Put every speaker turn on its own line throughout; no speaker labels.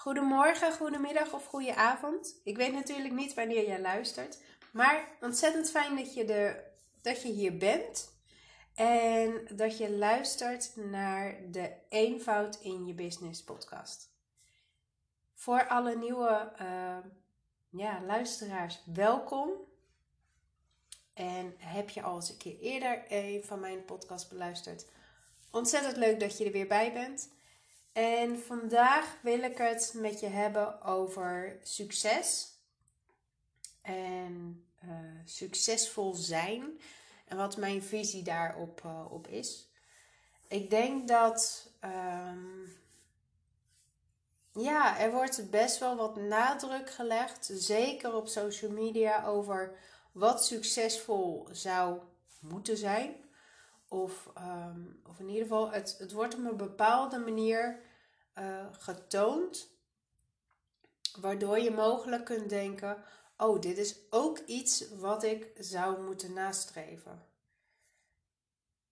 Goedemorgen, goedemiddag of goede avond. Ik weet natuurlijk niet wanneer jij luistert, maar ontzettend fijn dat je, er, dat je hier bent en dat je luistert naar de Eenvoud in je Business podcast. Voor alle nieuwe uh, ja, luisteraars, welkom. En heb je al eens een keer eerder een van mijn podcasts beluisterd? Ontzettend leuk dat je er weer bij bent. En vandaag wil ik het met je hebben over succes. En uh, succesvol zijn. En wat mijn visie daarop uh, op is. Ik denk dat. Um, ja, er wordt best wel wat nadruk gelegd. Zeker op social media over wat succesvol zou moeten zijn. Of, um, of in ieder geval, het, het wordt op een bepaalde manier uh, getoond. Waardoor je mogelijk kunt denken: oh, dit is ook iets wat ik zou moeten nastreven.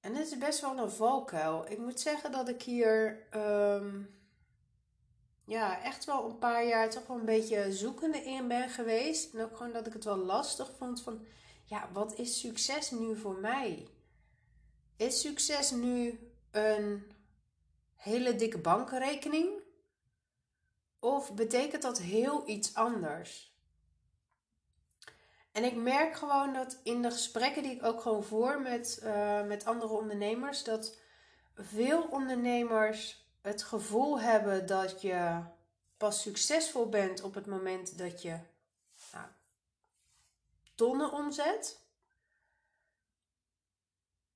En het is best wel een valkuil. Ik moet zeggen dat ik hier um, ja, echt wel een paar jaar toch wel een beetje zoekende in ben geweest. En ook gewoon dat ik het wel lastig vond van, ja, wat is succes nu voor mij? Is succes nu een hele dikke bankrekening? Of betekent dat heel iets anders? En ik merk gewoon dat in de gesprekken die ik ook gewoon voer met, uh, met andere ondernemers, dat veel ondernemers het gevoel hebben dat je pas succesvol bent op het moment dat je nou, tonnen omzet.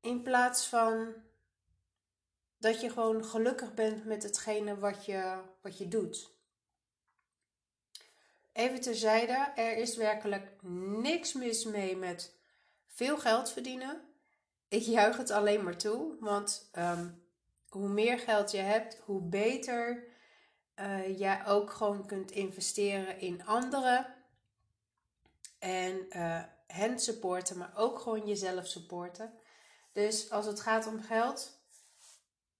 In plaats van dat je gewoon gelukkig bent met hetgene wat je, wat je doet. Even terzijde, er is werkelijk niks mis mee met veel geld verdienen. Ik juich het alleen maar toe, want um, hoe meer geld je hebt, hoe beter uh, jij ook gewoon kunt investeren in anderen. En uh, hen supporten, maar ook gewoon jezelf supporten. Dus als het gaat om geld,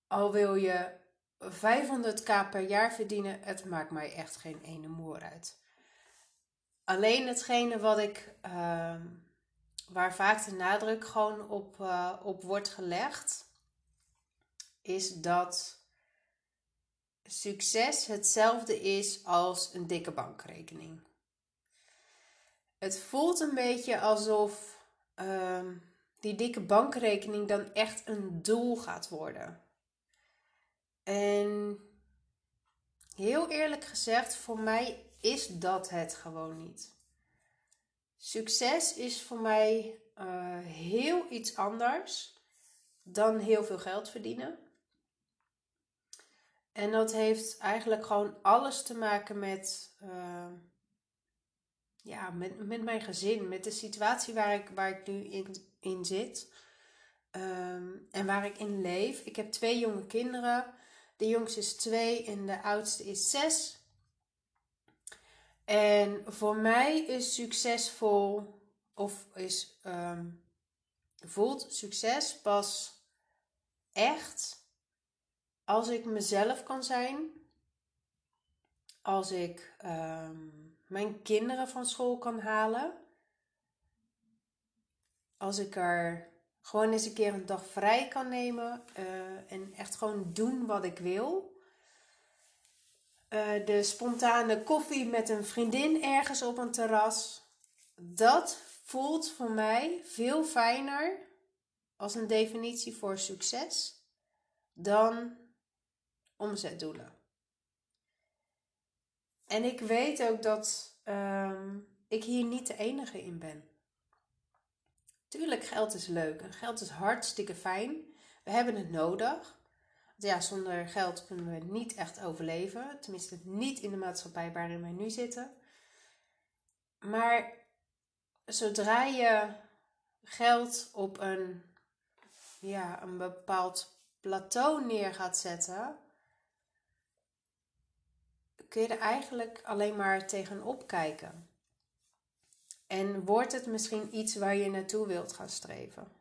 al wil je 500k per jaar verdienen, het maakt mij echt geen ene moer uit. Alleen hetgene wat ik, uh, waar vaak de nadruk gewoon op, uh, op wordt gelegd, is dat succes hetzelfde is als een dikke bankrekening. Het voelt een beetje alsof uh, die dikke bankrekening dan echt een doel gaat worden. En heel eerlijk gezegd, voor mij is dat het gewoon niet. Succes is voor mij uh, heel iets anders dan heel veel geld verdienen. En dat heeft eigenlijk gewoon alles te maken met, uh, ja, met, met mijn gezin, met de situatie waar ik, waar ik nu in, in zit um, en waar ik in leef. Ik heb twee jonge kinderen. De jongste is twee en de oudste is zes. En voor mij is succesvol, of is, um, voelt succes pas echt als ik mezelf kan zijn. Als ik um, mijn kinderen van school kan halen. Als ik er gewoon eens een keer een dag vrij kan nemen uh, en echt gewoon doen wat ik wil. Uh, de spontane koffie met een vriendin ergens op een terras. Dat voelt voor mij veel fijner als een definitie voor succes dan omzetdoelen. En ik weet ook dat um, ik hier niet de enige in ben. Tuurlijk, geld is leuk geld is hartstikke fijn. We hebben het nodig. Ja, zonder geld kunnen we niet echt overleven. Tenminste, niet in de maatschappij waarin wij nu zitten. Maar zodra je geld op een, ja, een bepaald plateau neer gaat zetten, kun je er eigenlijk alleen maar tegenop kijken. En wordt het misschien iets waar je naartoe wilt gaan streven?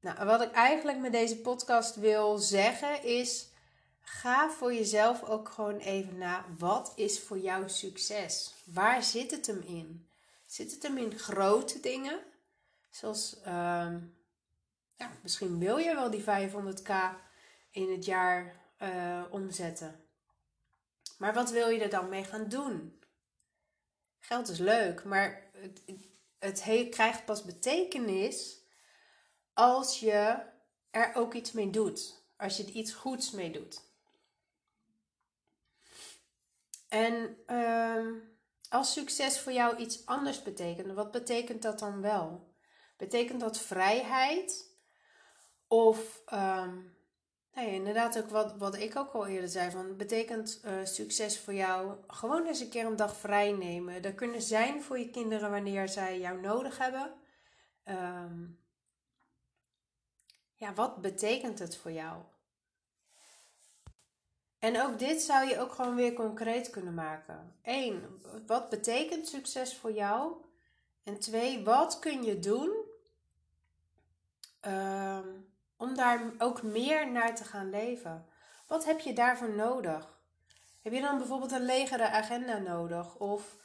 Nou, wat ik eigenlijk met deze podcast wil zeggen is: ga voor jezelf ook gewoon even na. Wat is voor jou succes? Waar zit het hem in? Zit het hem in grote dingen? Zoals, ehm, ja, misschien wil je wel die 500k in het jaar uh, omzetten. Maar wat wil je er dan mee gaan doen? Geld is leuk, maar het, het krijgt pas betekenis als je er ook iets mee doet. Als je er iets goeds mee doet. En ehm, als succes voor jou iets anders betekent, wat betekent dat dan wel? Betekent dat vrijheid? Of um, ja, inderdaad ook wat, wat ik ook al eerder zei. Van, betekent uh, succes voor jou gewoon eens een keer een dag vrij nemen. Er kunnen zijn voor je kinderen wanneer zij jou nodig hebben. Um, ja, wat betekent het voor jou? En ook dit zou je ook gewoon weer concreet kunnen maken. Eén, wat betekent succes voor jou? En twee, wat kun je doen um, om daar ook meer naar te gaan leven? Wat heb je daarvoor nodig? Heb je dan bijvoorbeeld een legere agenda nodig? Of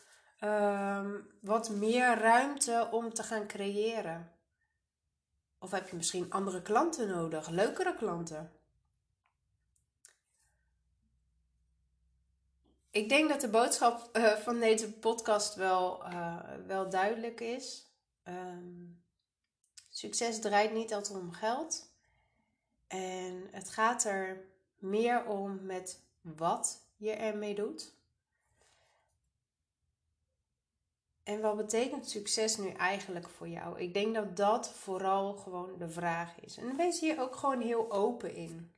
um, wat meer ruimte om te gaan creëren? Of heb je misschien andere klanten nodig, leukere klanten? Ik denk dat de boodschap uh, van deze podcast wel, uh, wel duidelijk is. Um, succes draait niet altijd om geld. En het gaat er meer om met wat je ermee doet. En wat betekent succes nu eigenlijk voor jou? Ik denk dat dat vooral gewoon de vraag is. En wees hier ook gewoon heel open in.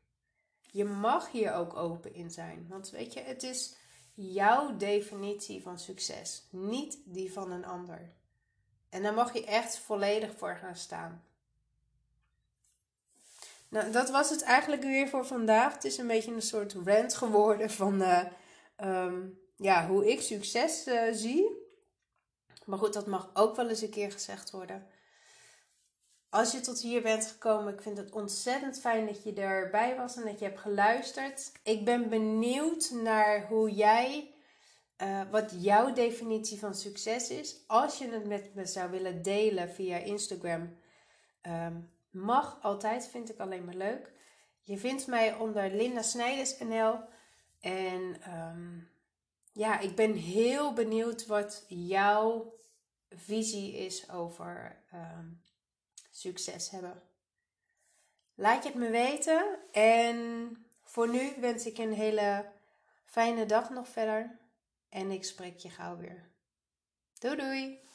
Je mag hier ook open in zijn. Want weet je, het is jouw definitie van succes, niet die van een ander. En daar mag je echt volledig voor gaan staan. Nou, dat was het eigenlijk weer voor vandaag. Het is een beetje een soort rant geworden van uh, um, ja, hoe ik succes uh, zie. Maar goed, dat mag ook wel eens een keer gezegd worden. Als je tot hier bent gekomen, ik vind het ontzettend fijn dat je erbij was en dat je hebt geluisterd. Ik ben benieuwd naar hoe jij, uh, wat jouw definitie van succes is. Als je het met me zou willen delen via Instagram, um, Mag altijd, vind ik alleen maar leuk. Je vindt mij onder Linda Snijders. En ehm, ja, ik ben heel benieuwd wat jouw visie is over ehm, succes hebben. Laat je het me weten. En voor nu wens ik een hele fijne dag nog verder. En ik spreek je gauw weer. Doei doei!